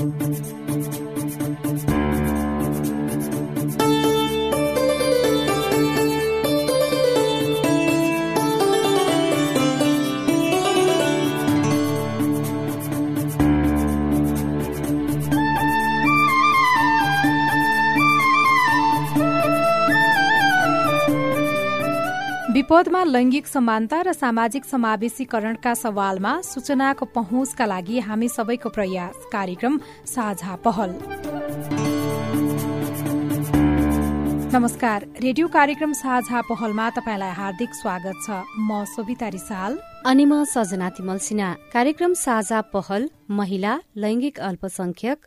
Thank you. विपदमा लैंगिक समानता र सामाजिक समावेशीकरणका सवालमा सूचनाको पहुँचका लागि हामी सबैको प्रयास। कार्यक्रम साझा पहल। नमस्कार। रेडियो कार्यक्रम साझा पहलमा तपाईँलाई हार्दिक स्वागत छ। म सोभिता रिसाल। अनि म सजना तिमल कार्यक्रम साझा पहल महिला लैंगिक अल्पसंख्यक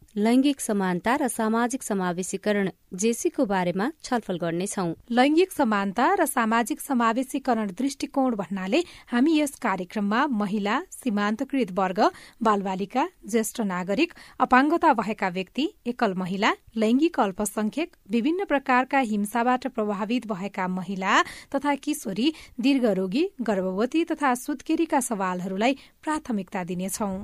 लैंगिक समानता र सामाजिक समावेशीकरण जेसीको बारेमा छलफल गर्नेछौ। लैंगिक समानता र सामाजिक समावेशीकरण दृष्टिकोण भन्नाले हामी यस कार्यक्रममा महिला सीमान्तकृत वर्ग बालबालिका ज्येष्ठ नागरिक अपाङ्गता भएका व्यक्ति एकल महिला लैंगिक अल्पसंख्यक विभिन्न प्रकारका हिंसाबाट प्रभावित भएका महिला तथा किशोरी दीर्घरोगी गर्भवती तथा सुत्केरीका सवालहरूलाई प्राथमिकता दिनेछौं।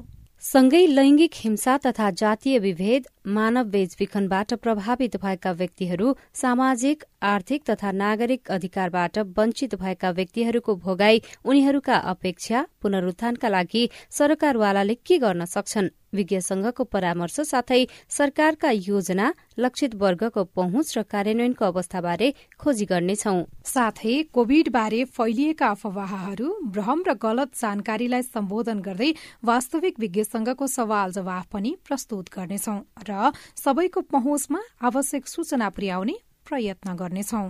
सँगै लैंगिक हिंसा तथा जातीय विभेद मानव बेचबिखनबाट प्रभावित भएका व्यक्तिहरू सामाजिक आर्थिक तथा नागरिक अधिकारबाट वञ्चित भएका व्यक्तिहरूको भोगाई उनीहरूका अपेक्षा पुनरुत्थानका लागि सरकारवालाले के गर्न सक्छन्? विज्ञ संघको परामर्श साथै सरकारका योजना लक्षित वर्गको पहुँच र कार्यान्वयनको अवस्थाबारे खोजी गर्नेछौ। साथै कोविड बारे फैलिएका अफवाहहरू भ्रम र गलत जानकारीलाई सम्बोधन गर्दै वास्तविक विज्ञ संघको सवाल जवाफ पनि प्रस्तुत गर्नेछौ र सबैको पहुँचमा आवश्यक सूचना पुर्याउने प्रयत्न गर्नेछौं।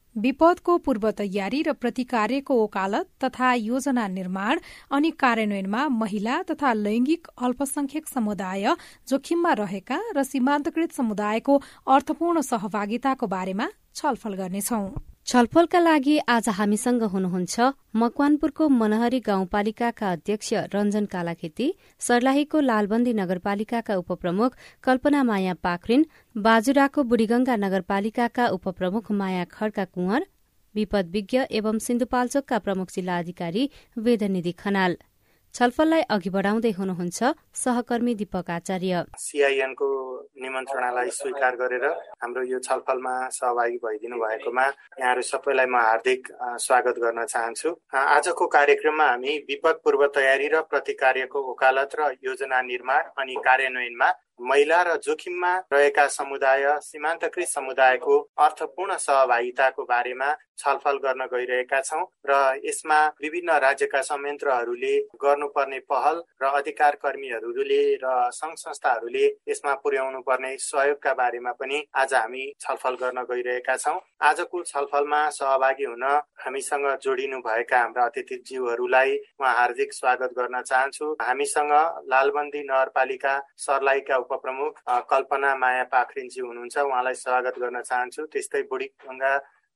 विपदको पूर्व तयारी र प्रतिकार्यको ओकालत तथा योजना निर्माण अनि कार्यान्वयनमा महिला तथा लैंगिक अल्पसंख्यक समुदाय जोखिममा रहेका र सीमान्तकृत समुदायको अर्थपूर्ण सहभागिताको बारेमा छलफल गर्नेछौं। छलफलका लागि आज हामीसँग हुनुहुन्छ मकवानपुरको मनहरी गाउँपालिकाका अध्यक्ष रञ्जन कालाखेती सर्लाहीको लालबन्दी नगरपालिकाका उपप्रमुख कल्पना माया पाखरिन बाजुराको बुढीगंगा नगरपालिकाका उपप्रमुख माया खड्का कुंवर विपद विज्ञ एवं सिन्धुपाल्चोकका प्रमुख जिल्ला अधिकारी वेदनिधि खनाल। छलफललाई अघि बढाउँदै हुनुहुन्छ सहकर्मी दीपक आचार्य। सिआइएनको निमन्त्रणालाई स्वीकार गरेर हाम्रो यो छलफलमा सहभागी भइदिनु भएकोमा यहाँहरू सबैलाई म हार्दिक स्वागत गर्न चाहन्छु। आजको कार्यक्रममा हामी विपद पूर्व तयारी र प्रतिकार्यको वकालत र योजना निर्माण अनि कार्यान्वयनमा महिला र जोखिममा रहेका समुदाय सीमान्तकृत समुदायको अर्थपूर्ण सहभागिताको बारेमा छलफल गर्न गइरहेका छौँ र यसमा विभिन्न राज्यका संयन्त्रहरूले गर्नुपर्ने पहल र अधिकार कर्मीहरूले र सङ्घ संस्थाहरूले यसमा पुर्याउनु पर्ने सहयोगका बारेमा पनि आज हामी छलफल गर्न गइरहेका छौँ। आजको छलफलमा सहभागी हुन हामीसँग जोडिनु भएका हाम्रा अतिथिज्यूहरूलाई म हार्दिक स्वागत गर्न चाहन्छु। हामीसँग लालबन्दी नगरपालिका सर्लाहीका उपप्रमुख कल्पना माया पाखरिनजी हुनुहुन्छ। उहाँलाई स्वागत गर्न चाहन्छु। त्यस्तै बुढी गङ्गा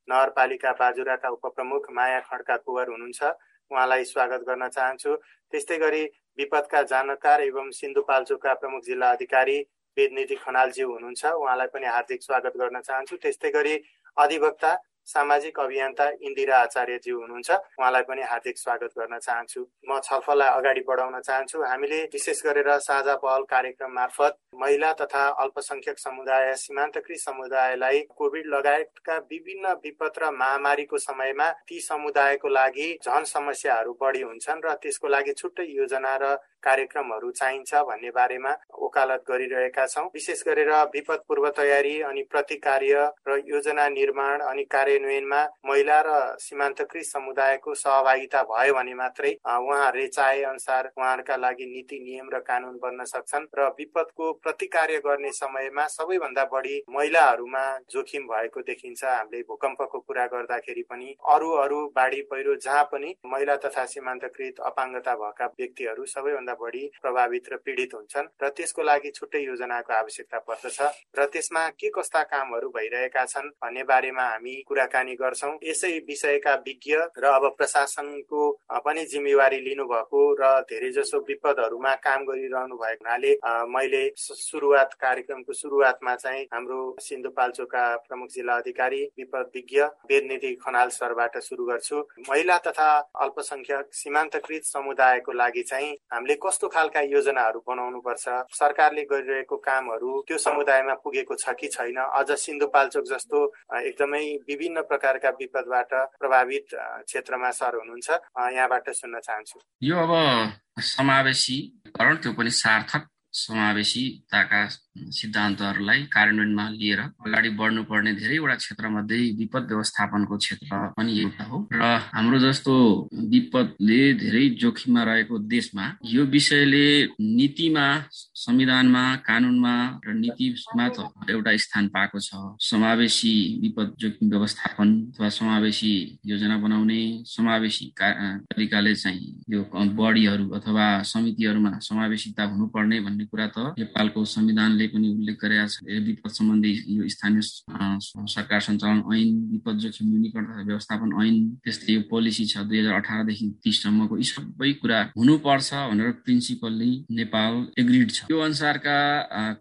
नगरपालिका बाजुराका उपप्रमुख माया खड्का कुवर हुनुहुन्छ। उहाँलाई स्वागत गर्न चाहन्छु। त्यस्तै गरी विपदका जानकार एवं सिन्धुपाल्चोकका प्रमुख जिल्ला अधिकारी वेदनिधि खनालजी हुनुहुन्छ। उहाँलाई पनि हार्दिक स्वागत गर्न चाहन्छु। त्यस्तै गरी अधिवक्ता सामाजिक अभियन्ता इन्दिरा आचार्यजी हुनुहुन्छ। उहाँलाई पनि हार्दिक स्वागत गर्न चाहन्छु। म छलफललाई अगाडि बढाउन चाहन्छु। हामीले विशेष गरेर साझा पहल कार्यक्रम मार्फत महिला तथा अल्पसंख्यक समुदाय सीमान्तकृत समुदायलाई कोभिड लगायतका विभिन्न विपद र महामारीको समयमा ती समुदायको लागि झन समस्याहरू बढी हुन्छन् र त्यसको लागि छुट्टै योजना र कार्यक्रमहरू चाहिन्छ भन्ने बारेमा वकालत गरिरहेका छौँ। विशेष गरेर विपद पूर्व तयारी अनि प्रतिकार्य र योजना निर्माण अनि कार्य कार्यान्वयनमा महिला र सीमान्तकृत समुदायको सहभागिता भयो भने मात्रै उहाँहरूले चाहे अनुसार उहाँहरूका लागि नीति नियम र कानुन बन्न सक्छन् र विपदको प्रतिकार्य गर्ने समयमा सबैभन्दा बढी महिलाहरूमा जोखिम भएको देखिन्छ। हामीले भूकम्पको कुरा गर्दाखेरि पनि अरू अरू बाढी पहिरो जहाँ पनि महिला तथा सीमान्तकृत अपाङ्गता भएका व्यक्तिहरू सबैभन्दा बढी प्रभावित र पीडित हुन्छन् र त्यसको लागि छुट्टै योजनाको आवश्यकता पर्दछ र त्यसमा के कस्ता कामहरू भइरहेका छन् भन्ने बारेमा हामी कुराकानी गर्छौँ। यसै विषयका विज्ञ र अब प्रशासनको पनि जिम्मेवारी लिनुभएको र धेरै जसो विपदहरूमा काम गरिरहनु भएको हुनाले मैले सुरुवात कार्यक्रमको सुरुवातमा चाहिँ हाम्रो सिन्धुपाल्चोकका प्रमुख जिल्ला अधिकारी विपद विज्ञ वेदनिधि खनाल सरबाट सुरु गर्छु। महिला तथा अल्पसंख्यक सीमान्तकृत समुदायको लागि चाहिँ हामीले कस्तो खालका योजनाहरू बनाउनु पर्छ सरकारले गरिरहेको कामहरू त्यो समुदायमा पुगेको छ कि छैन अझ सिन्धुपाल्चोक जस्तो एकदमै विभिन्न प्रकारका विपदबाट प्रभावित क्षेत्रमा सर हुनुहुन्छ यहाँबाट सुन्न चाहन्छु। यो अब समावेशीकरण त्यो पनि सार्थक समावेशीताका सिद्धान्तहरूलाई कार्यान्वयनमा लिएर अगाडि बढ्नुपर्ने धेरैवटा क्षेत्रमध्ये विपद व्यवस्थापनको क्षेत्र पनि एउटा हो। र हाम्रो जस्तो विपदले धेरै जोखिममा रहेको देशमा यो विषयले नीतिमा संविधानमा कानुनमा र नीतिमा त एउटा स्थान पाएको छ। समावेशी विपद जोखिम व्यवस्थापन अथवा समावेशी योजना बनाउने समावेशी तरिकाले चाहिँ यो बडीहरू अथवा समितिहरूमा समावेशिता हुनुपर्ने भन्ने कुरा त नेपालको संविधानले सरकारले पनि उल्लेख गरेका छ विपद सम्बन्धी यो स्थानीय सरकार सञ्चालन ऐन विपद जोखिम न्यूनीकरण तथा व्यवस्थापन ऐन त्यस्तै यो पोलिसी छ दुई हजार अठारदेखि तिससम्मको यी सबै कुरा हुनुपर्छ भनेर प्रिन्सिपल्ली नेपाल एग्रिड छ। त्यो अनुसारका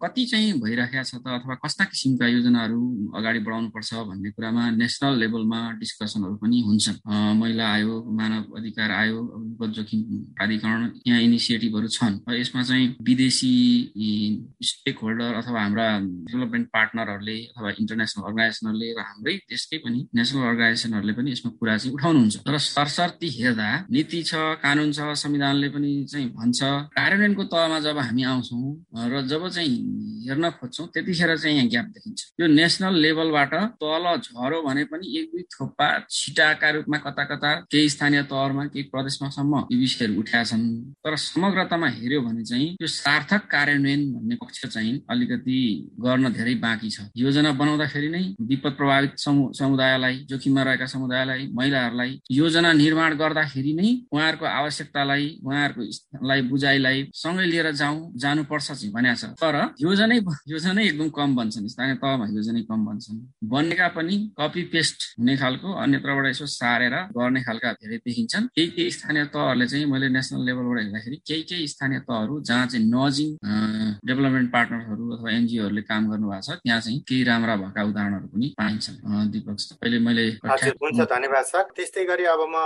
कति चाहिँ भइराखेका छ त अथवा कस्ता किसिमका योजनाहरू अगाडि बढाउनु पर्छ भन्ने कुरामा नेसनल लेभलमा डिस्कसनहरू पनि हुन्छन्। महिला आयोग मानव अधिकार आयोग विपद जोखिम प्राधिकरण यहाँ इनिसिएटिभहरू छन्। यसमा चाहिँ विदेशी स्टेक अथवा हाम्रा डेभलपमेन्ट पार्टनरहरूले अथवा इन्टरनेसनल अर्गनाइजेसनहरूले र हाम्रै देशकै पनि नेसनल अर्गनाइजेसनहरूले पनि यसमा कुरा चाहिँ उठाउनुहुन्छ। तर सरसर्ती हेर्दा नीति छ कानुन छ संविधानले पनि चाहिँ भन्छ। कार्यान्वयनको तहमा जब हामी आउँछौँ र जब चाहिँ हेर्न खोज्छौँ त्यतिखेर चाहिँ यहाँ ग्याप देखिन्छ। यो नेसनल लेभलबाट तल झरो भने पनि एक दुई थोप्पा छिटाका रूपमा कता कता केही स्थानीय तहमा केही प्रदेशमासम्म यी विषयहरू उठाएका छन् तर समग्रतामा हेऱ्यो भने चाहिँ यो सार्थक कार्यान्वयन भन्ने पक्ष चाहिँ अलिकति गर्न धेरै बाँकी छ। योजना बनाउँदाखेरि नै विपद प्रभावित समुदायलाई जोखिममा रहेका समुदायलाई महिलाहरूलाई योजना निर्माण गर्दाखेरि नै उहाँहरूको आवश्यकतालाई उहाँहरूको बुझाइलाई सँगै लिएर जाउँ जानुपर्छ चाहिँ भनेको छ। तर योजनै योजनै एकदम कम बन्छन् स्थानीय तहमा योजनै कम बन्छन् बनेका पनि कपी पेस्ट हुने खालको अन्यत्रबाट यसो सारेर गर्ने खालका धेरै देखिन्छन्। केही केही स्थानीय तहहरूले चाहिँ मैले नेसनल लेभलबाट हेर्दाखेरि केही केही स्थानीय तहहरू जहाँ चाहिँ नजिङ डेभलपमेन्ट पार्टनर संस्थानहरू अथवा एनजिओहरूले काम गर्नु भएको छ त्यहाँ चाहिँ केही राम्रा भएका उदाहरणहरू पनि पाइन्छन् दिपक अहिले मैले हुन्छ धन्यवाद सर। त्यस्तै गरी अब म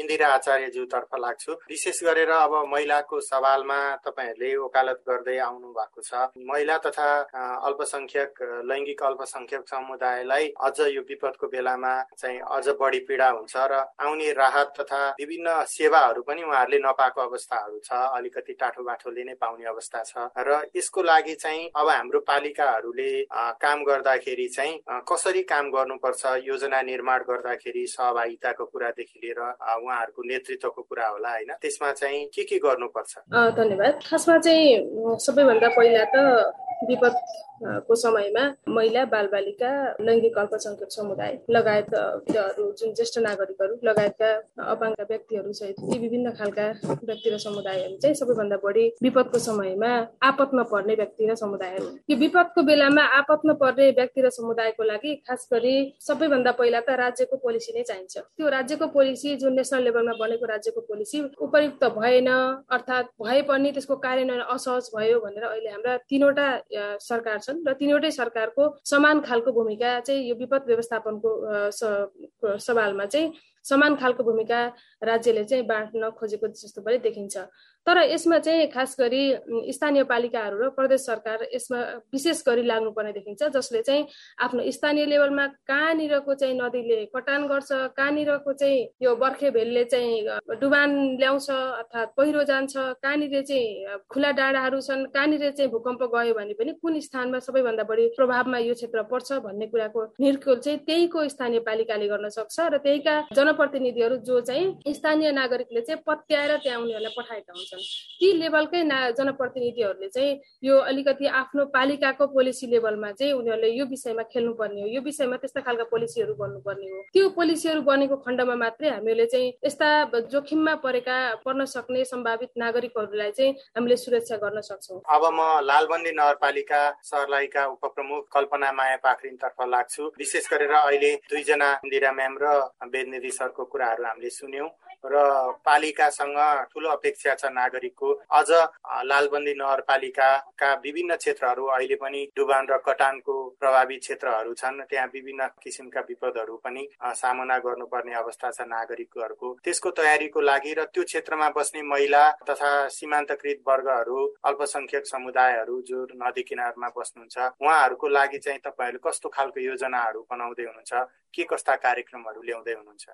इन्दिरा आचार्यज्यूतर्फ लाग्छु। विशेष गरेर अब महिलाको सवालमा तपाईँहरूले वकालत गर्दै आउनु भएको छ। महिला तथा अल्पसंख्यक लैङ्गिक अल्पसंख्यक समुदायलाई अझ यो विपदको बेलामा चाहिँ अझ बढी पीडा हुन्छ र आउने राहत तथा विभिन्न सेवाहरू पनि उहाँहरूले नपाएको अवस्थाहरू छ। अलिकति टाठो बाठोले नै पाउने अवस्था छ। र यसको लागि चाहिँ अब हाम्रो पालिकाहरूले काम गर्दाखेरि चाहिँ कसरी काम गर्नुपर्छ योजना निर्माण गर्दाखेरि सहभागिताको कुरादेखि लिएर उहाँहरूको नेतृत्वको कुरा होला होइन? त्यसमा चाहिँ के के गर्नुपर्छ? धन्यवाद। खासमा चाहिँ सबैभन्दा पहिला त विपद को समयमा महिला बालबालिका लैङ्गिक अल्पसङ्ख्यक समुदाय लगायतहरू जुन ज्येष्ठ नागरिकहरू लगायतका अपाङ्ग व्यक्तिहरू सहित ती विभिन्न खालका व्यक्ति र समुदायहरू चाहिँ सबैभन्दा बढी विपदको समयमा आपतमा पर्ने व्यक्ति र समुदायहरू। यो विपदको बेलामा आपतमा पर्ने व्यक्ति र समुदायको लागि खास गरी सबैभन्दा पहिला त राज्यको पोलिसी नै चाहिन्छ। त्यो राज्यको पोलिसी जुन नेसनल लेभलमा बनेको राज्यको पोलिसी उपयुक्त भएन अर्थात् भए पनि त्यसको कार्यान्वयन असहज भयो भनेर अहिले हाम्रा तिनवटा सरकार छन् र तिनवटै सरकारको समान खालको भूमिका चाहिँ यो विपद व्यवस्थापनको सवालमा चाहिँ समान खालको भूमिका राज्यले चाहिँ बाँड्न खोजेको जस्तो पनि देखिन्छ। तर यसमा चाहिँ खास गरी स्थानीय पालिकाहरू र प्रदेश सरकार यसमा विशेष गरी लाग्नुपर्ने देखिन्छ जसले चाहिँ आफ्नो स्थानीय लेभलमा कहाँनिरको चाहिँ नदीले कटान गर्छ कहाँनिरको चाहिँ यो बर्खे भेलले चाहिँ डुबान ल्याउँछ अर्थात् पहिरो जान्छ कहाँनिर चाहिँ खुला डाँडाहरू छन् कहाँनिर चाहिँ भूकम्प गयो भने पनि कुन स्थानमा सबैभन्दा बढी प्रभावमा यो क्षेत्र पर्छ भन्ने कुराको निर्कुल चाहिँ त्यहीको स्थानीय पालिकाले गर्न सक्छ र त्यहीका जनप्रतिनिधिहरू जो चाहिँ स्थानीय नागरिकले चाहिँ पत्याएर त्यहाँ उनीहरूलाई पठाएका हुन्छन्। ती लेभलकै ना जनप्रतिनिधिहरूले चाहिँ यो अलिकति आफ्नो पालिकाको पोलिसी लेभलमा चाहिँ उनीहरूले यो विषयमा खेल्नुपर्ने हो। यो विषयमा त्यस्ता खालका पोलिसीहरू बन्नुपर्ने हो। त्यो पोलिसीहरू बनेको खण्डमा मात्रै हामीले चाहिँ यस्ता जोखिममा परेका पर्न सक्ने सम्भावित नागरिकहरूलाई चाहिँ हामीले सुरक्षा गर्न सक्छौँ। अब म लालबन्दी नगरपालिका सर्लाहीका उपप्रमुख कल्पना माया पाखरिनतर्फ लाग्छु। विशेष गरेर अहिले दुईजना इन्दिरा म्याम र वेदनिधि सरको कुराहरू हामीले सुन्यौं र पालिकासँग ठुलो अपेक्षा छ नागरिकको। अझ लालबन्दी नगरपालिकाका विभिन्न क्षेत्रहरू अहिले पनि डुबान र कटानको प्रभावित क्षेत्रहरू छन्। त्यहाँ विभिन्न किसिमका विपदहरू पनि सामना गर्नुपर्ने अवस्था छ नागरिकहरूको। त्यसको तयारीको लागि र त्यो क्षेत्रमा बस्ने महिला तथा सीमान्तकृत वर्गहरू अल्पसंख्यक समुदायहरू जो नदी किनारमा बस्नुहुन्छ उहाँहरूको लागि चाहिँ तपाईँहरू कस्तो खालको योजनाहरू बनाउँदै हुनुहुन्छ? के कस्ता कार्यक्रमहरू ल्याउँदै हुनुहुन्छ?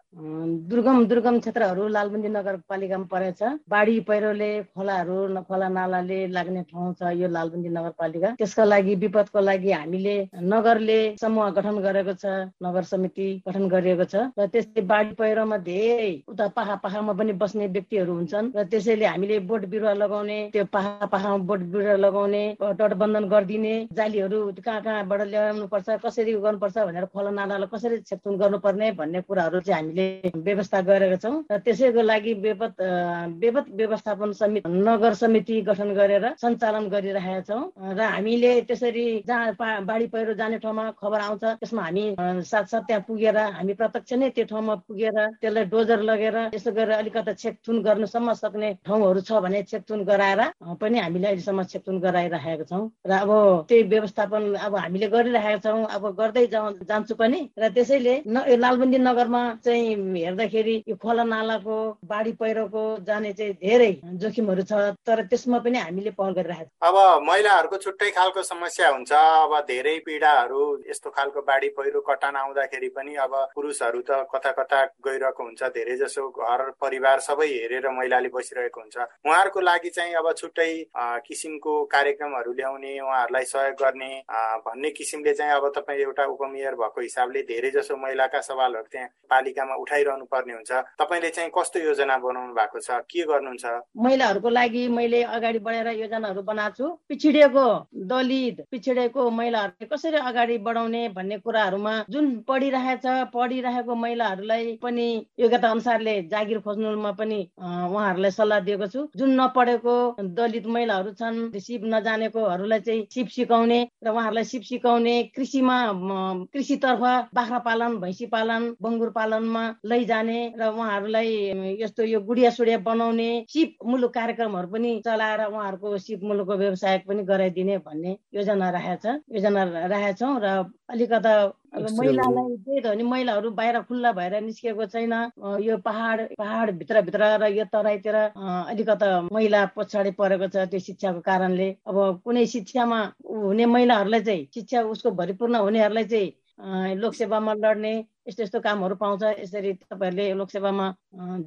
दुर्गम दुर्गम क्षेत्रहरू लालबन्दी नगरपालिकामा परेछ। बाढी पहिरोले खोलाहरू खोला नालाले लाग्ने ठाउँ छ यो लालबन्दी नगरपालिका त्यसका लागि विपदको लागि हामीले नगरले समूह गठन गरेको छ नगर समिति गठन गरिएको छ। र त्यसै बाढी पहिरोमा धेरै उता पाहा पाहामा पनि बस्ने व्यक्तिहरू हुन्छन्। र त्यसैले हामीले बोट बिरुवा लगाउने त्यो पाहा पाहामा बोट बिरुवा लगाउने तटबन्धन गरिदिने जालीहरू कहाँ कहाँबाट ल्याउनु पर्छ कसरी गर्नुपर्छ भनेर खोला नालालाई कसरी छेकथुन गर्नुपर्ने भन्ने कुराहरू चाहिँ हामीले व्यवस्था गरेका छौँ र त्यसैको लागि बेपत बेपत व्यवस्थापन समिति नगर समिति गठन गरेर सञ्चालन गरिरहेका छौँ। र हामीले त्यसरी जहाँ बाढी पहिरो जाने ठाउँमा खबर आउँछ त्यसमा हामी साथसाथ त्यहाँ पुगेर हामी प्रत्यक्ष नै त्यो ठाउँमा पुगेर त्यसलाई डोजर लगेर यसो गरेर अलिकति छेकथुन गर्नुसम्म सक्ने ठाउँहरू छ भने छेकथुन गराएर पनि हामीले अहिलेसम्म छेकथुन गराइरहेका छौँ। र अब त्यही व्यवस्थापन अब हामीले गरिरहेका छौँ अब गर्दै जान्छु पनि। र त्यसैले लालबन्दी नगरमा चाहिँ हेर्दाखेरि यो खोला नालाको बाढी पहिरोको जाने चाहिँ धेरै जोखिमहरू छ तर त्यसमा पनि हामीले पहल गरिरहेको अब महिलाहरूको छुट्टै खालको समस्या हुन्छ अब धेरै पीडाहरू यस्तो खालको बाढी पहिरो कटान आउँदाखेरि पनि अब पुरुषहरू त कता कता गइरहेको हुन्छ धेरै जसो घर परिवार सबै हेरेर महिलाले बसिरहेको हुन्छ। उहाँहरूको लागि चाहिँ अब छुट्टै किसिमको कार्यक्रमहरू ल्याउने उहाँहरूलाई सहयोग गर्ने भन्ने किसिमले चाहिँ अब तपाईँ एउटा उपमेयर भएको हिसाबले धेरै जसो महिलाका सवालहरू त्यहाँ पालिकामा उठाइरहनु पर्ने हुन्छ। तपाईँले चाहिँ कस्तो योजना बनाउनु भएको छ? के गर्नुहुन्छ? महिलाहरूको लागि मैले अगाडि बढेर योजनाहरू बनाएको छु। पिछडिएको दलित पिछडिएको महिलाहरूले कसरी अगाडि बढाउने भन्ने कुराहरूमा जुन पढिरहेछ पढिरहेको महिलाहरूलाई पनि योग्यता अनुसारले जागिर खोज्नुमा पनि उहाँहरूलाई सल्लाह दिएको छु। जुन नपढेको दलित महिलाहरू छन् सिप नजानेकोहरूलाई चाहिँ सिप सिकाउने र उहाँहरूलाई सिप सिकाउने कृषिमा कृषितर्फ बाख्रा भैँसी पालन बङ्गुर पालनमा लैजाने र उहाँहरूलाई यस्तो यो गुडिया सुडिया बनाउने सिप मुलुक कार्यक्रमहरू पनि चलाएर उहाँहरूको सिप मुलुकको व्यवसाय पनि गराइदिने भन्ने योजना राखेको छ योजना राखेका छौँ र अलिकता महिलालाई त्यही त हो नि महिलाहरू बाहिर खुल्ला भएर निस्किएको छैन। यो पहाड पहाड भित्रभित्र र यो तराईतिर अलिकता महिला पछाडि परेको छ त्यो शिक्षाको कारणले। अब कुनै शिक्षामा हुने महिलाहरूलाई चाहिँ शिक्षा उसको भरिपूर्ण हुनेहरूलाई चाहिँ लोकसेवामा लड्ने यस्तो यस्तो कामहरू पाउँछ। यसरी तपाईँहरूले लोकसेवामा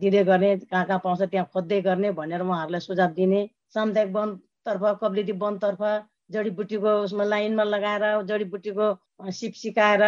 दिँदै गर्ने कहाँ कहाँ पाउँछ त्यहाँ खोज्दै गर्ने भनेर उहाँहरूलाई सुझाव दिने। सामुदायिक वनतर्फ कब्लिटी वनतर्फ जडीबुटीको उसमा लाइनमा लगाएर जडीबुटीको सिप सिकाएर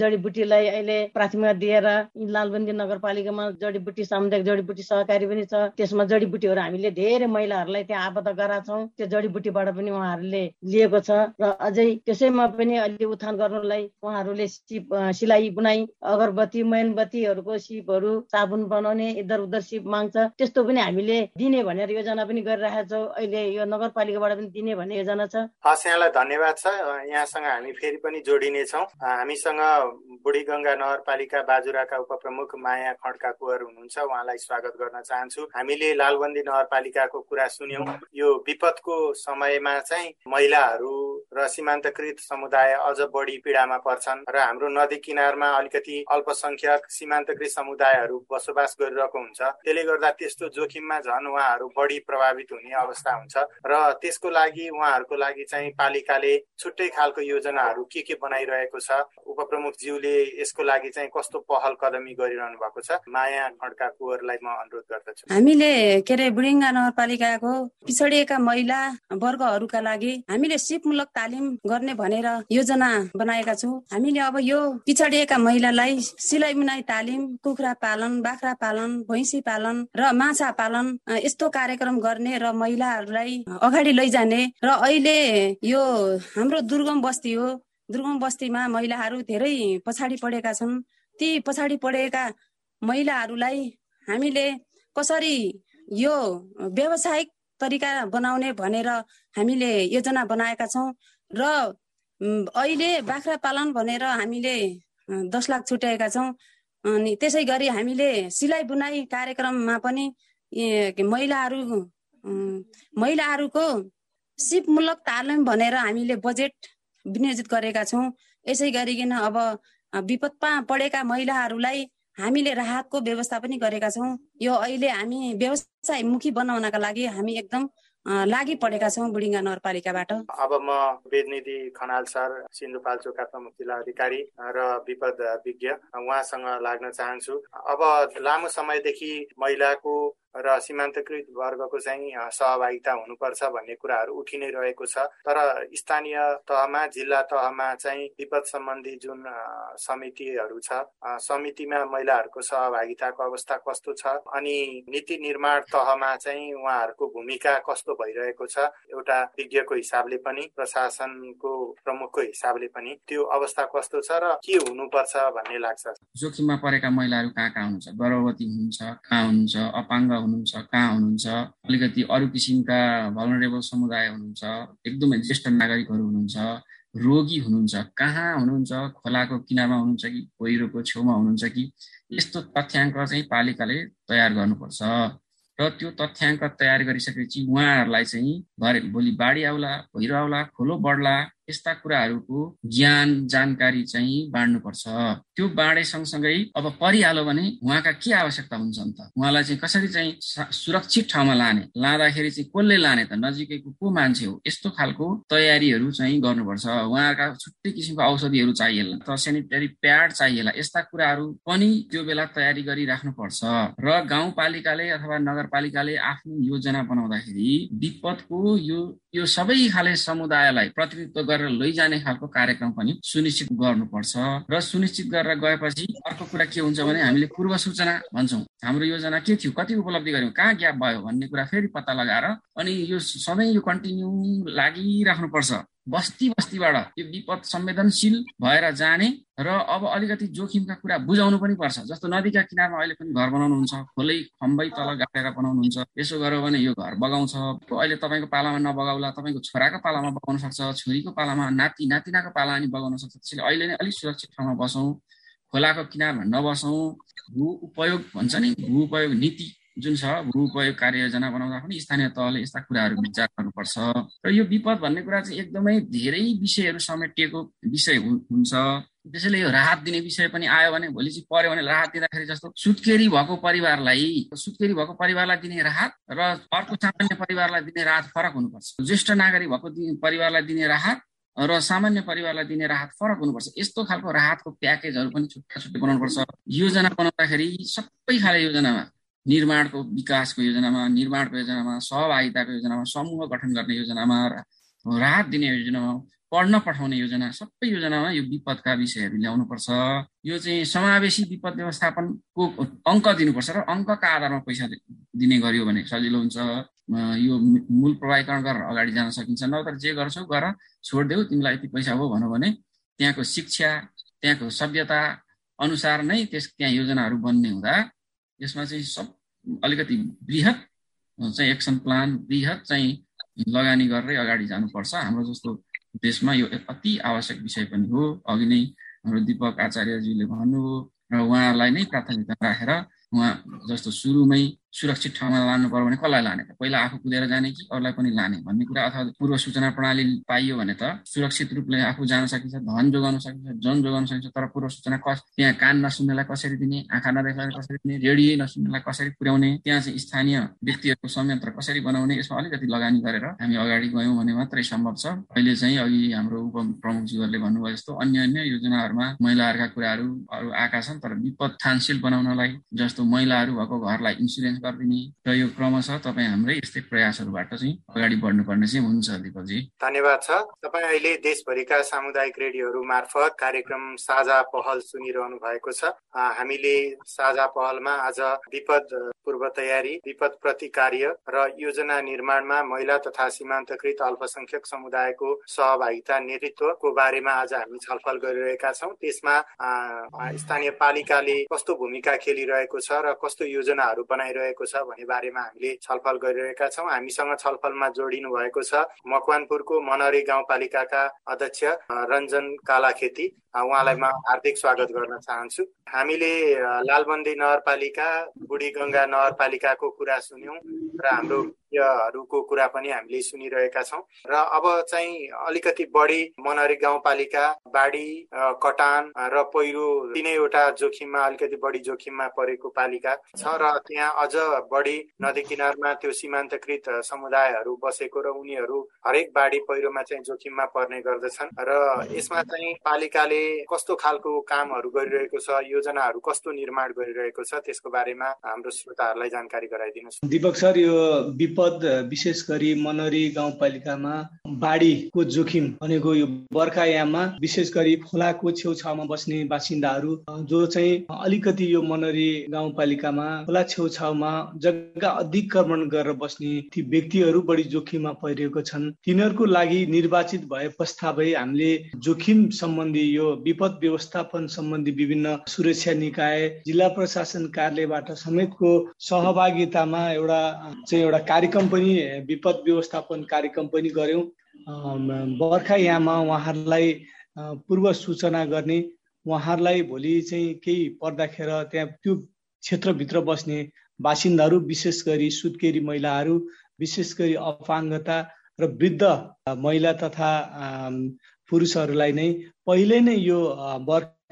जडीबुटीलाई अहिले प्राथमिकता दिएर लालबन्दी नगरपालिकामा जडीबुटी सामुदायिक जडीबुटी सहकारी पनि छ। त्यसमा जडीबुटीहरू हामीले धेरै महिलाहरूलाई त्यहाँ आबद्ध गराएको छौँ। त्यो जडीबुटीबाट पनि उहाँहरूले लिएको छ र अझै त्यसैमा पनि अलि उत्थान गर्नुलाई उहाँहरूले सिप सिलाइ बुनाइ अगरबत्ती मैनबत्तीहरूको सिपहरू साबुन बनाउने इधर उधर सिप माग्छ। त्यस्तो पनि हामीले दिने भनेर योजना पनि गरिरहेका छौँ। अहिले यो नगरपालिकाबाट पनि दिने भन्ने योजना छ। हस् यहाँलाई धन्यवाद छ। यहाँसँग हामी फेरि पनि जोडिने दिनेछौँ हामीसँग बुढीगङ्गा नगरपालिका बाजुराका उपप्रमुख माया खड्का कुवर हुनुहुन्छ। उहाँलाई स्वागत गर्न चाहन्छु। हामीले लालबन्दी नगरपालिकाको कुरा सुन्यौँ। यो विपदको समयमा चाहिँ महिलाहरू र सीमान्तकृत समुदाय अझ बढी पीडामा पर्छन् र हाम्रो नदी किनारमा अलिकति अल्पसंख्यक सीमान्तकृत समुदायहरू बसोबास गरिरहेको हुन्छ। त्यसले गर्दा त्यस्तो जोखिममा झन् उहाँहरू बढी प्रभावित हुने अवस्था हुन्छ। र त्यसको लागि उहाँहरूको लागि चाहिँ पालिकाले छुट्टै खालको योजनाहरू के के बनाइरहेको छ। उपप्रमुखज्यूले यसको लागि चाहिँ कस्तो पहल कदमी गरिरहनु भएको छ? माया खड्का कुवरलाई म अनुरोध गर्दछु। हामीले के अरे बुढिङ्गा नगरपालिकाको पिछडिएका महिला वर्गहरूका लागि हामीले सिपमूलक तालिम गर्ने भनेर योजना बनाएका छौँ। हामीले अब यो पिछडिएका महिलालाई सिलाइ बुनाइ तालिम कुखुरा पालन बाख्रा पालन भैँसी पालन र माछा पालन यस्तो कार्यक्रम गर्ने र महिलाहरूलाई अगाडि लैजाने र अहिले यो हाम्रो दुर्गम बस्ती हो। दुर्गम बस्तीमा महिलाहरू धेरै पछाडि पढेका छन्। ती पछाडि पढेका महिलाहरूलाई हामीले कसरी यो व्यावसायिक तरिका बनाउने भनेर हामीले योजना बनाएका छौँ र अहिले बाख्रा पालन भनेर हामीले दस लाख छुट्याएका छौँ। अनि त्यसै गरी हामीले सिलाइ बुनाइ कार्यक्रममा पनि महिलाहरू महिलाहरूको सिपमूलक तालिम भनेर हामीले बजेट विनियोजित गरेका छौँ। यसै गरिकन अब विपदमा पढेका महिलाहरूलाई हामीले राहतको व्यवस्था पनि गरेका छौँ। यो अहिले हामी व्यवसायमुखी बनाउनका लागि हामी एकदम लागि परेका छौँ बुढिङ्गा नगरपालिकाबाट। अब म वेदनिधि खनाल सर सिन्धुपाल्चोकका प्रमुख जिल्ला अधिकारी र विपद विज्ञ उहाँसँग लाग्न चाहन्छु। अब लामो समयदेखि महिलाको र सीमान्तकृत वर्गको चाहिँ सहभागिता हुनुपर्छ भन्ने कुराहरू उठि नै रहेको छ। तर स्थानीय तहमा जिल्ला तहमा चाहिँ विपद सम्बन्धी जुन समितिहरू छ समितिमा महिलाहरूको सहभागिताको अवस्था कस्तो छ? अनि नीति निर्माण तहमा चाहिँ उहाँहरूको भूमिका कस्तो भइरहेको छ? एउटा विज्ञको हिसाबले पनि प्रशासनको प्रमुखको हिसाबले पनि त्यो अवस्था कस्तो छ र के हुनुपर्छ भन्ने लाग्छ? जोखिममा परेका महिलाहरू कहाँ कहाँ हुनुहुन्छ? गर्भवती हुनुहुन्छ कहाँ हुनुहुन्छ? अपाङ्ग हुनुहुन्छ कहाँ हुनुहुन्छ अलिकति अरू किसिमका भलनरेबल समुदाय हुनुहुन्छ एकदमै ज्येष्ठ नागरिकहरू हुनुहुन्छ रोगी हुनुहुन्छ कहाँ हुनुहुन्छ खोलाको किनारमा हुनुहुन्छ कि पहिरोको छेउमा हुनुहुन्छ कि यस्तो तथ्याङ्क चाहिँ पालिकाले तयार गर्नुपर्छ। र त्यो तथ्याङ्क तयार गरिसकेपछि उहाँहरूलाई चाहिँ भरे भोलि बाढी आउला पहिरो आउला खोलो बढ्ला यस्ता कुराहरूको ज्ञान जानकारी चाहिँ बाँड्नुपर्छ। त्यो बाँडे सँगसँगै अब परिहाल्यो भने उहाँका के आवश्यकता हुन्छ त? उहाँलाई चाहिँ कसरी चाहिँ सुरक्षित ठाउँमा लाने? लाँदाखेरि चाहिँ कसले लाने त? नजिकैको को मान्छे हो? यस्तो खालको तयारीहरू चाहिँ गर्नुपर्छ। उहाँका छुट्टै किसिमको औषधिहरू चाहिएला त सेनिटरी प्याड चाहिएला यस्ता कुराहरू पनि त्यो बेला तयारी गरिराख्नुपर्छ। र गाउँपालिकाले अथवा नगरपालिकाले आफ्नो योजना बनाउँदाखेरि विपदको यो यो सबै खाले समुदायलाई प्रतिनिधित्व गरेर लैजाने खालको कार्यक्रम पनि सुनिश्चित गर्नुपर्छ र सुनिश्चित गरेर गएपछि अर्को कुरा के हुन्छ भने हामीले पूर्व सूचना भन्छौँ। हाम्रो योजना के थियो? कति उपलब्धि गऱ्यौँ? कहाँ ग्याप भयो भन्ने कुरा फेरि पत्ता लगाएर अनि यो सधैँ यो कन्टिन्यू लागिराख्नुपर्छ। बस्ती बस्तीबाट यो विपद संवेदनशील भएर जाने र अब अलिकति जोखिमका कुरा बुझाउनु पनि पर्छ। जस्तो नदीका किनारमा अहिले पनि घर बनाउनुहुन्छ खोलै खम्बै तल गाडेर बनाउनुहुन्छ यसो गर्यो भने यो घर बगाउँछ। अहिले तपाईँको पालामा नबगाउला तपाईँको छोराको पालामा बगाउन सक्छ छोरीको पालामा नाति नातिनाको पाला पनि बगाउन सक्छ। त्यसैले अहिले नै अलिक सुरक्षित ठाउँमा बसौँ खोलाको किनारमा नबसौँ। भू उपयोग भन्छ नि भू उपयोग नीति जुन छ भू उपयोग कार्ययोजना बनाउँदा पनि स्थानीय तहले यस्ता कुराहरू विचार गर्नुपर्छ। र यो विपद भन्ने कुरा चाहिँ एकदमै धेरै विषयहरू समेटिएको विषय हुन्छ। त्यसैले यो राहत दिने विषय पनि आयो भने भोलि चाहिँ पर्यो भने राहत दिँदाखेरि जस्तो सुत्केरी भएको परिवारलाई सुत्केरी भएको परिवारलाई दिने राहत र अर्को सामान्य परिवारलाई दिने राहत फरक हुनुपर्छ। ज्येष्ठ नागरिक भएको परिवारलाई दिने राहत र सामान्य परिवारलाई दिने राहत फरक हुनुपर्छ। यस्तो खालको राहतको प्याकेजहरू पनि छुट्टा छुट्टै बनाउनुपर्छ। योजना बनाउँदाखेरि सबै खाले योजनामा निर्माणको विकासको योजनामा निर्माणको योजनामा सहभागिताको योजनामा समूह गठन गर्ने योजनामा राहत दिने योजनामा पढ्न पठाउने योजना सबै योजनामा यो विपदका विषयहरू ल्याउनुपर्छ। यो चाहिँ समावेशी विपद व्यवस्थापनको अङ्क दिनुपर्छ र अङ्कका आधारमा पैसा दिने गरियो भने सजिलो हुन्छ। यो मूल प्रभावीकरण गरेर अगाडि जान सकिन्छ। नत्र जे गर्छौ गर छोडिदेऊ तिमीलाई यति पैसा हो भनौँ भने त्यहाँको शिक्षा त्यहाँको सभ्यता अनुसार नै त्यस त्यहाँ योजनाहरू बन्ने हुँदा यसमा चाहिँ सब अलिकति बृहत चाहिँ एक्सन प्लान बृहत चाहिँ लगानी गरेरै अगाडि जानुपर्छ। हाम्रो जस्तो देशमा यो अति आवश्यक विषय पनि हो। अघि नै हाम्रो दिपक आचार्यजीले भन्नुभयो र उहाँलाई नै प्राथमिकता राखेर उहाँ जस्तो सुरुमै सुरक्षित ठाउँमा लानु पर्यो भने कसलाई लाने त? पहिला आफू कुदेर जाने कि अरूलाई पनि लाने भन्ने कुरा अथवा पूर्व सूचना प्रणाली पाइयो भने त सुरक्षित रूपले आफू जान सकिन्छ धन जोगाउन सकिन्छ जन जोगाउन सकिन्छ तर पूर्व सूचना कस त्यहाँ कान नसुन्नेलाई कसरी दिने आँखा नदेख्नेलाई कसरी दिने रेडियो नसुन्नेलाई कसरी पुर्याउने त्यहाँ चाहिँ स्थानीय व्यक्तिहरूको संयन्त्र कसरी बनाउने यसमा अलिकति लगानी गरेर हामी अगाडि गयौँ भने मात्रै सम्भव छ। अहिले चाहिँ अघि हाम्रो उप प्रमुखज्यूहरूले भन्नुभयो जस्तो अन्य अन्य योजनाहरूमा महिलाहरूका कुराहरू अरू आएका छन् तर विपद थानशील बनाउनलाई जस्तो महिलाहरू भएको घरलाई इन्सुरेन्स गरिदिने र यो क्रमशः तपाईँ हाम्रै यस्तै प्रयासहरूबाट चाहिँ अगाडि बढ्नुपर्ने चाहिँ हुन्छ दिपकजी। धन्यवाद छ। तपाईँ अहिले देशभरिका सामुदायिक रेडियोहरू मार्फत कार्यक्रम साझा पहल सुनिरहनु भएको छ। हामीले साझा पहलमा आज विपद पूर्व तयारी विपद प्रति कार्य र योजना निर्माणमा महिला तथा सीमान्तकृत अल्पसंख्यक समुदायको सहभागिता नेतृत्वको बारेमा आज हामी छलफल गरिरहेका छौँ। त्यसमा स्थानीय पालिकाले कस्तो भूमिका खेलिरहेको छ र कस्तो योजनाहरू बनाइरहेको छ भन्ने बारेमा हामीले छलफल गरिरहेका छौँ। हामीसँग छलफलमा जोडिनु भएको छ मकवानपुरको मनहरी गाउँपालिकाका अध्यक्ष रञ्जन कालाखेती। उहाँलाई म हार्दिक स्वागत गर्न चाहन्छु। हामीले लालबन्दी नगरपालिका बुढी गङ्गा नगरपालिकाको कुरा सुन्यौँ र हाम्रो हरूको कुरा पनि हामीले सुनिरहेका छौँ। र अब चाहिँ अलिकति बढी मनहरी गाउँपालिका बाढी कटान र पहिरो तिनैवटा जोखिममा अलिकति बढी जोखिममा परेको पालिका छ र त्यहाँ अझ बढी नदी किनारमा त्यो सीमान्तकृत समुदायहरू बसेको र उनीहरू हरेक बाढी पहिरोमा चाहिँ जोखिममा पर्ने गर्दछन्। र यसमा चाहिँ पालिकाले कस्तो खालको कामहरू गरिरहेको छ योजनाहरू कस्तो निर्माण गरिरहेको छ त्यसको बारेमा हाम्रो श्रोताहरूलाई जानकारी गराइदिनुहोस्। दिपक सर यो विपद विशेष गरी मनरी गाउँपालिकामा बाढीको जोखिम भनेको यो बर्खायाममा विशेष गरी खोलाको छेउछाउमा बस्ने बासिन्दाहरू जो चाहिँ अलिकति यो मनरी गाउँपालिकामा खोला छेउछाउमा जग्गा अधिक्रमण गरेर बस्ने ती व्यक्तिहरू बढी जोखिममा परिरहेको छन्। तिनीहरूको लागि निर्वाचित भए पश्चातै हामीले जोखिम सम्बन्धी यो विपद व्यवस्थापन सम्बन्धी विभिन्न सुरक्षा निकाय जिल्ला प्रशासन कार्यालयबाट समेतको सहभागितामा एउटा चाहिँ एउटा कार्यक्रम पनि विपद व्यवस्थापन कार्यक्रम पनि गऱ्यौँ बर्खायाममा उहाँहरूलाई पूर्व सूचना गर्ने उहाँहरूलाई भोलि चाहिँ केही पर्दाखेर त्यहाँ त्यो क्षेत्रभित्र बस्ने बासिन्दाहरू विशेष गरी सुत्केरी महिलाहरू विशेष गरी अपाङ्गता र वृद्ध महिला तथा पुरुषहरूलाई नै पहिले नै यो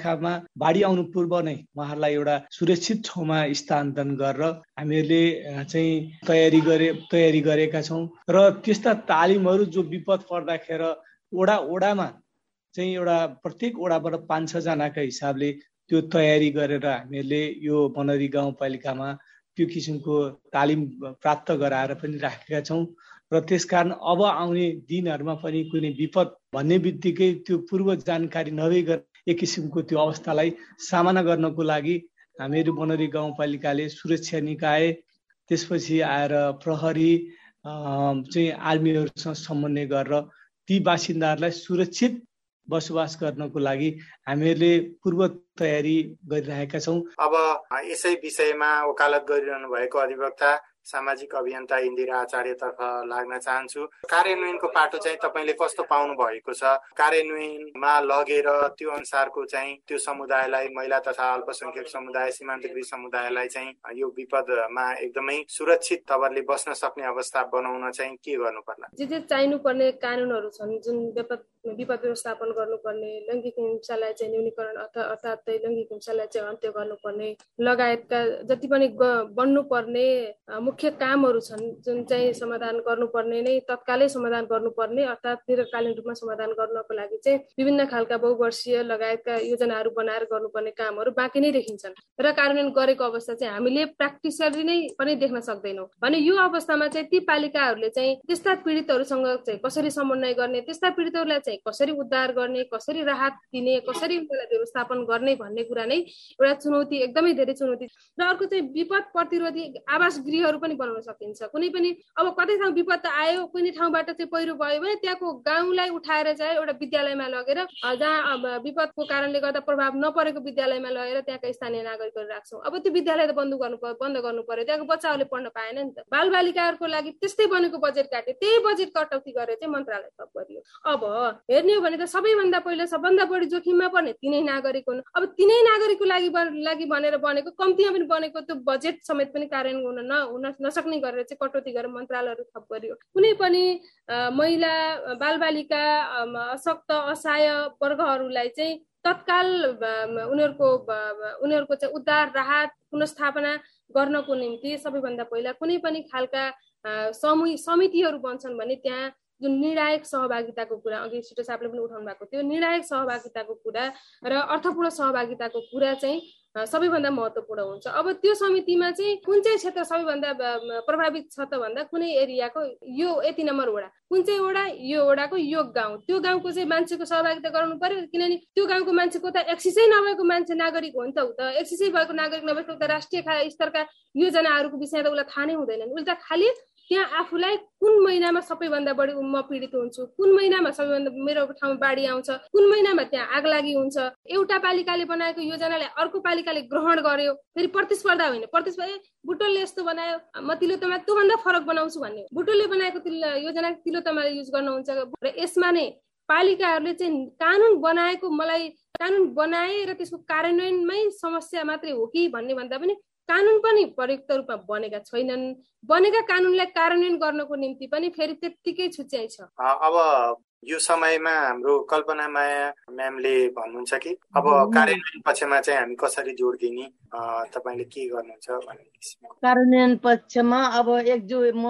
बर्खामा बाढी आउनु पूर्व नै उहाँहरूलाई एउटा सुरक्षित ठाउँमा स्थानान्तरण गरेर हामीहरूले चाहिँ तयारी गरे तयारी गरेका छौँ। र त्यस्ता तालिमहरू जो विपद पर्दाखेर ओडा ओडामा चाहिँ एउटा प्रत्येक ओडाबाट पाँच छजनाका हिसाबले त्यो तयारी गरेर हामीहरूले यो बनरी गाउँपालिकामा त्यो किसिमको तालिम प्राप्त गराएर पनि राखेका छौँ। र त्यस कारण अब आउने दिनहरूमा पनि कुनै विपद भन्ने बित्तिकै त्यो पूर्व जानकारी नभइकन एक किसिमको त्यो अवस्थालाई सामना गर्नको लागि हामीहरू बनरी गाउँपालिकाले सुरक्षा निकाय त्यसपछि आएर प्रहरी चाहिँ आर्मीहरूसँग समन्वय गरेर ती बासिन्दाहरूलाई सुरक्षित बसोबास गर्नको लागि हामीहरूले पूर्व तयारी गरिरहेका छौँ। अब यसै विषयमा वकालत गरिरहनु भएको अधिवक्ता सामाजिक अभियन्ता इन्दिरा आचार्यतर्फ लाग्न चाहन्छु। कार्यान्वयनको पाटो चाहिँ तपाईँले कस्तो पाउनु भएको छ? कार्यान्वयनमा लगेर त्यो अनुसारको चाहिँ त्यो समुदायलाई महिला तथा अल्पसंख्यक समुदाय सीमान्तकृत समुदायलाई चाहिँ यो विपदमा एकदमै सुरक्षित तवरले बस्न सक्ने अवस्था बनाउन चाहिँ के गर्नु पर्ला जे जे चाहिनु पर्ने कानुनहरू छन् जुन विपद विपद व्यवस्थापन गर्नुपर्ने लैङ्गिक हिंसालाई चाहिँ न्यूनीकरण अर्थात् लैङ्गिक हिंसालाई चाहिँ अन्त्य गर्नुपर्ने लगायतका जति पनि बन्नुपर्ने मुख्य कामहरू छन् जुन चाहिँ समाधान गर्नुपर्ने नै तत्कालै समाधान गर्नुपर्ने अर्थात् दीर्घकालीन रूपमा समाधान गर्नको लागि चाहिँ विभिन्न खालका बहुवर्षीय लगायतका योजनाहरू बनाएर गर्नुपर्ने कामहरू बाँकी नै देखिन्छन्। र कार्यान्वयन गरेको अवस्था चाहिँ हामीले प्र्याक्टिसली नै पनि देख्न सक्दैनौँ। भने यो अवस्थामा चाहिँ ती पालिकाहरूले चाहिँ त्यस्ता पीडितहरूसँग चाहिँ कसरी समन्वय गर्ने त्यस्ता पीडितहरूलाई चाहिँ कसरी उद्धार गर्ने कसरी राहत दिने कसरी उनीहरूलाई व्यवस्थापन गर्ने भन्ने कुरा नै एउटा चुनौती एकदमै धेरै चुनौती र अर्को चाहिँ विपद प्रतिरोधी आवास गृहहरू पनि बनाउन सकिन्छ। कुनै पनि अब कतै ठाउँ विपद आयो कुनै ठाउँबाट चाहिँ पहिरो भयो भने त्यहाँको गाउँलाई उठाएर चाहिँ एउटा विद्यालयमा लगेर जहाँ विपदको कारणले गर्दा प्रभाव नपरेको विद्यालयमा लगेर त्यहाँका स्थानीय नागरिकहरू राख्छौँ। अब त्यो विद्यालय त बन्द गर्नु बन्द गर्नु पर्यो। त्यहाँको बच्चाहरूले पढ्न पाएन नि त। बाल बालिकाहरूको लागि त्यस्तै बनेको बजेट काट्यो। त्यही बजेट कटौती गरेर चाहिँ मन्त्रालय थप गरियो। अब हेर्ने हो भने त सबैभन्दा पहिला सबभन्दा बढी जोखिममा पर्ने तिनै नागरिक हुन्। अब तिनै नागरिकको लागि लागि भनेर बनेको कम्तीमा पनि बनेको त्यो बजेट समेत पनि कार्यान्वयन हुन नहुन नसक्ने गरेर चाहिँ कटौती गरेर मन्त्रालयहरू थप गरियो। कुनै पनि महिला बालबालिका अशक्त असहाय वर्गहरूलाई चाहिँ तत्काल उनीहरूको उनीहरूको चाहिँ उद्धार राहत पुनस्थापना गर्नको निम्ति सबैभन्दा पहिला कुनै पनि खालका समूह समितिहरू बन्छन् भने त्यहाँ जुन निर्णायक सहभागिताको कुरा अघि छिटो साहबले पनि उठाउनु भएको थियो निर्णायक सहभागिताको कुरा र अर्थपूर्ण सहभागिताको कुरा चाहिँ सबैभन्दा महत्त्वपूर्ण हुन्छ। अब त्यो समितिमा चाहिँ कुन चाहिँ क्षेत्र सबैभन्दा प्रभावित छ त भन्दा कुनै एरियाको यो यति नम्बर वडा। कुन चाहिँ वडा यो वडाको यो गाउँ। त्यो गाउँको चाहिँ मान्छेको सहभागिता गराउनु पर्यो किनभने त्यो गाउँको मान्छेको त एक्सिसै नभएको मान्छे नागरिक हो नि त ऊ त। एक्सिसै भएको नागरिक नभएको त राष्ट्रिय स्तरका योजनाहरूको विषय त उसलाई थाहा नै हुँदैन। उसले त खालि त्यहाँ आफूलाई कुन महिनामा सबैभन्दा बढी म पीडित हुन्छु? कुन महिनामा सबैभन्दा मेरो ठाउँमा बाढी आउँछ? कुन महिनामा त्यहाँ आग लागि हुन्छ? एउटा पालिकाले बनाएको योजनालाई अर्को पालिकाले ग्रहण गर्यो फेरि प्रतिस्पर्धा होइन। प्रतिस्पर्धा बुटोलले यस्तो बनायो म तिलोतमा त्योभन्दा फरक बनाउँछु भन्ने। बुटोलले बनाएको योजना तिलोतमाले युज गर्नुहुन्छ र यसमा नै पालिकाहरूले चाहिँ कानुन बनाएको मलाई कानुन बनाए र त्यसको कार्यान्वयनमै समस्या मात्रै हो कि भन्ने भन्दा पनि कानुन पनि प्रयुक्त रूपमा बनेका छैनन्। बनेका कानुनलाई कार्यान्वयन गर्नको निम्ति पनि फेरि त्यत्तिकै छुच्याइ छ अब यो समयमा हाम्रो कल्पना माया म्यामले भन्नुहुन्छ कि अब कार्यान्वयन पक्षमा चाहिँ हामी कसरी जोड दिने तपाईँले के गर्नुहुन्छ कार्यान्वयन पक्षमा अब एकजु म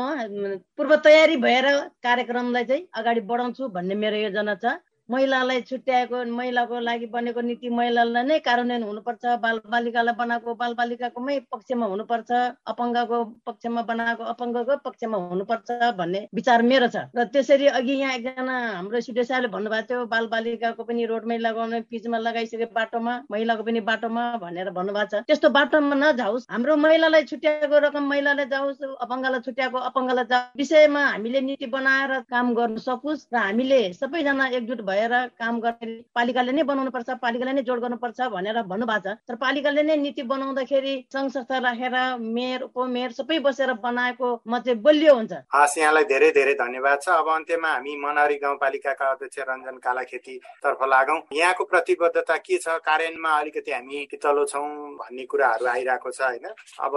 पूर्व तयारी भएर कार्यक्रमलाई चाहिँ अगाडि बढाउँछु भन्ने मेरो योजना छ। महिलालाई छुट्याएको महिलाको लागि बनेको नीति महिलालाई नै कार्यान्वयन हुनुपर्छ। बाल बालिकालाई बनाएको बाल बालिकाकोमै पक्षमा हुनुपर्छ। अपाङ्गको पक्षमा बनाएको अपाङ्गको पक्षमा हुनुपर्छ भन्ने विचार मेरो छ। र त्यसरी अघि यहाँ एकजना हाम्रो सुडेसाले भन्नुभएको थियो बाल बालिकाको पनि रोडमै लगाउने पिचमा लगाइसके बाटोमा महिलाको पनि बाटोमा भनेर भन्नुभएको छ। त्यस्तो बाटोमा नजाओस्। हाम्रो महिलालाई छुट्याएको रकम महिलालाई जाओस् अपाङ्गलाई छुट्याएको अपाङ्गलाई जाओस्। विषयमा हामीले नीति बनाएर काम गर्न सकोस् र हामीले सबैजना एकजुट भएर काम गर्ने पालिकाले नै बनाउनु पर्छ पालिकाले नै जोड गर्नुपर्छ भनेर भन्नुभएको छ। तर पालिकाले नै नीति बनाउँदाखेरि सङ्घ संस्था राखेर मेयर उपमेयर सबै बसेर बनाएको म चाहिँ बलियो हुन्छ। हस् यहाँलाई धेरै धेरै धन्यवाद छ। अब अन्त्यमा हामी मनहरी गाउँपालिकाका अध्यक्ष रञ्जन कालाखेती तर्फ लागौँ। यहाँको प्रतिबद्धता के छ? कार्यान्वयनमा अलिकति हामी तलो छौँ भन्ने कुराहरू आइरहेको छ होइन? अब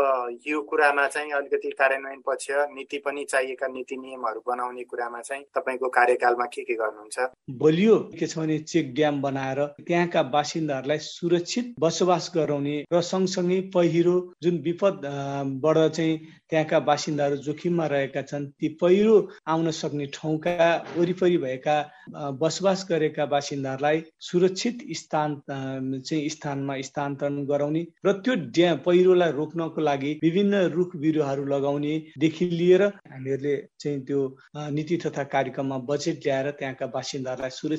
यो कुरामा चाहिँ अलिकति कार्यान्वयन पक्ष नीति पनि चाहिएका नीति नियमहरू बनाउने कुरामा चाहिँ तपाईँको कार्यकालमा के के गर्नुहुन्छ? बलियो के छ भने चेक ड्याम बनाएर त्यहाँका बासिन्दाहरूलाई सुरक्षित बसोबास गराउने र सँगसँगै पहिरो जुन विपदबाट चाहिँ त्यहाँका बासिन्दाहरू जोखिममा रहेका छन् ती पहिरो आउन सक्ने ठाउँका वरिपरि भएका बसोबास गरेका बासिन्दाहरूलाई सुरक्षित स्थान चाहिँ स्थानमा स्थानान्तरण गराउने र त्यो ड्याम पहिरोलाई रोक्नको लागि विभिन्न रुख बिरुवाहरू लगाउनेदेखि लिएर हामीहरूले चाहिँ त्यो नीति तथा कार्यक्रममा बजेट ल्याएर त्यहाँका बासिन्दाहरूलाई सुरक्षित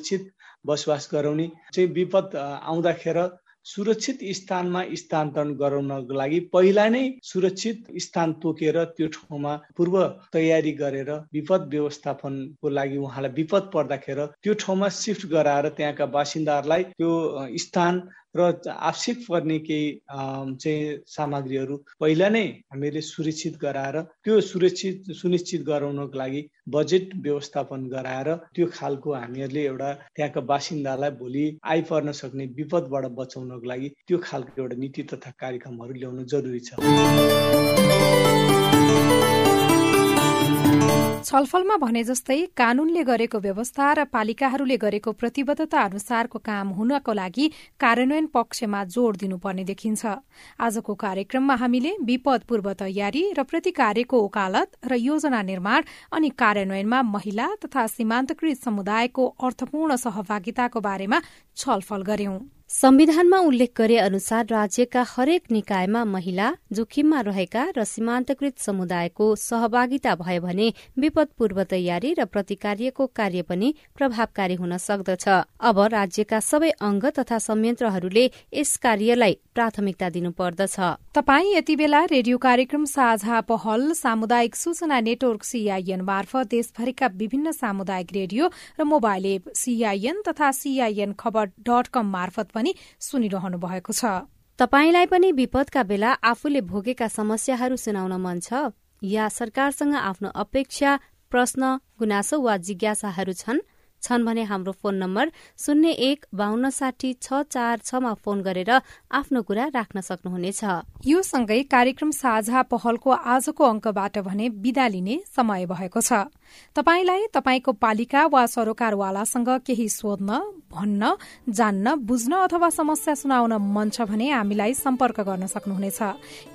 बसोबास गराउने चाहिँ विपद आउँदाखेरि सुरक्षित स्थानमा स्थानान्तरण गराउनको लागि पहिला नै सुरक्षित स्थान तोकेर त्यो ठाउँमा पूर्व तयारी गरेर विपद व्यवस्थापनको लागि उहाँलाई विपद पर्दाखेरि त्यो ठाउँमा सिफ्ट गराएर त्यहाँका बासिन्दाहरूलाई त्यो स्थान र आवश्यक पर्ने केही चाहिँ सामग्रीहरू पहिला नै हामीले सुरक्षित गराएर त्यो सुरक्षित सुनिश्चित गराउनको लागि बजेट व्यवस्थापन गराएर त्यो खालको हामीहरूले एउटा त्यहाँका बासिन्दालाई भोलि आइपर्न सक्ने विपदबाट बचाउनको लागि त्यो खालको एउटा नीति तथा कार्यक्रमहरू ल्याउनु जरुरी छ। छलफलमा भने जस्तै कानूनले गरेको व्यवस्था र पालिकाहरूले गरेको प्रतिबद्धता अनुसारको काम हुनको लागि कार्यान्वयन पक्षमा जोड़ दिनुपर्ने देखिन्छ। आजको कार्यक्रममा हामीले विपद पूर्व तयारी र प्रतिकार्यको ओकालत र योजना निर्माण अनि कार्यान्वयनमा महिला तथा सीमान्तकृत समुदायको अर्थपूर्ण सहभागिताको बारेमा छलफल गर्यौं संविधानमा उल्लेख गरे अनुसार राज्यका हरेक निकायमा महिला जोखिममा रहेका र सीमान्तकृत समुदायको सहभागिता भयो भने विपद पूर्व तयारी र प्रतिकार्यको कार्य पनि प्रभावकारी हुन सक्दछ। अब राज्यका सबै अंग तथा संयन्त्रहरूले यस कार्यलाई प्राथमिकता दिनुपर्दछ। तपाई यति बेला रेडियो कार्यक्रम साझा पहल सामुदायिक सूचना नेटवर्क सीआईएन मार्फत देशभरिका विभिन्न सामुदायिक रेडियो र मोबाइल एप सीआईएन तथा सीआईएन खबर डट कम मार्फत पनि सुनिरहनु भएको छ। तपाईलाई पनि विपदका बेला आफूले भोगेका समस्याहरू सुनाउन मन छ या सरकारसँग आफ्नो अपेक्षा प्रश्न गुनासो वा जिज्ञासाहरू छन्? छन् भने हाम्रो फोन नम्बर शून्य एक बान्न साठी छ चार छमा फोन गरेर आफ्नो कुरा राख्न सक्नुहुनेछ। यो सँगै कार्यक्रम साझा पहलको आजको अंकबाट भने विदा लिने समय भएको छ। तपाईलाई तपाईँको पालिका वा सरोकारवालासँग केही सोध्न भन्न जान्न बुझ्न अथवा समस्या सुनाउन मन छ भने हामीलाई सम्पर्क गर्न सक्नुहुनेछ।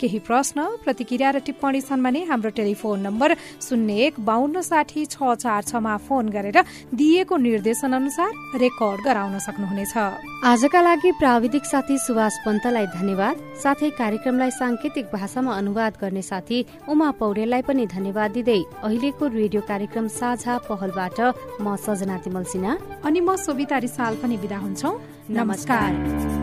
केही प्रश्न प्रतिक्रिया र टिप्पणी छन् भने हाम्रो टेलिफोन नम्बर शून्य एक बान्न साठी छ चार छमा फोन गरेर दिइएको निर्देशन अनुसार रेकर्ड गराउन सक्नुहुनेछ। आजका लागि प्राविधिक साथी सुभाष पन्तलाई धन्यवाद। साथै कार्यक्रमलाई सांकेतिक भाषामा अनुवाद गर्ने साथी उमा पौडेललाई पनि धन्यवाद दिँदै अहिलेको रेडियो कार्यक्रम साझा पहलबाट म सजना तिमल सिन्हा। अनि म सोभिता रिसाल पनि विदा हुन्छौ। नमस्कार।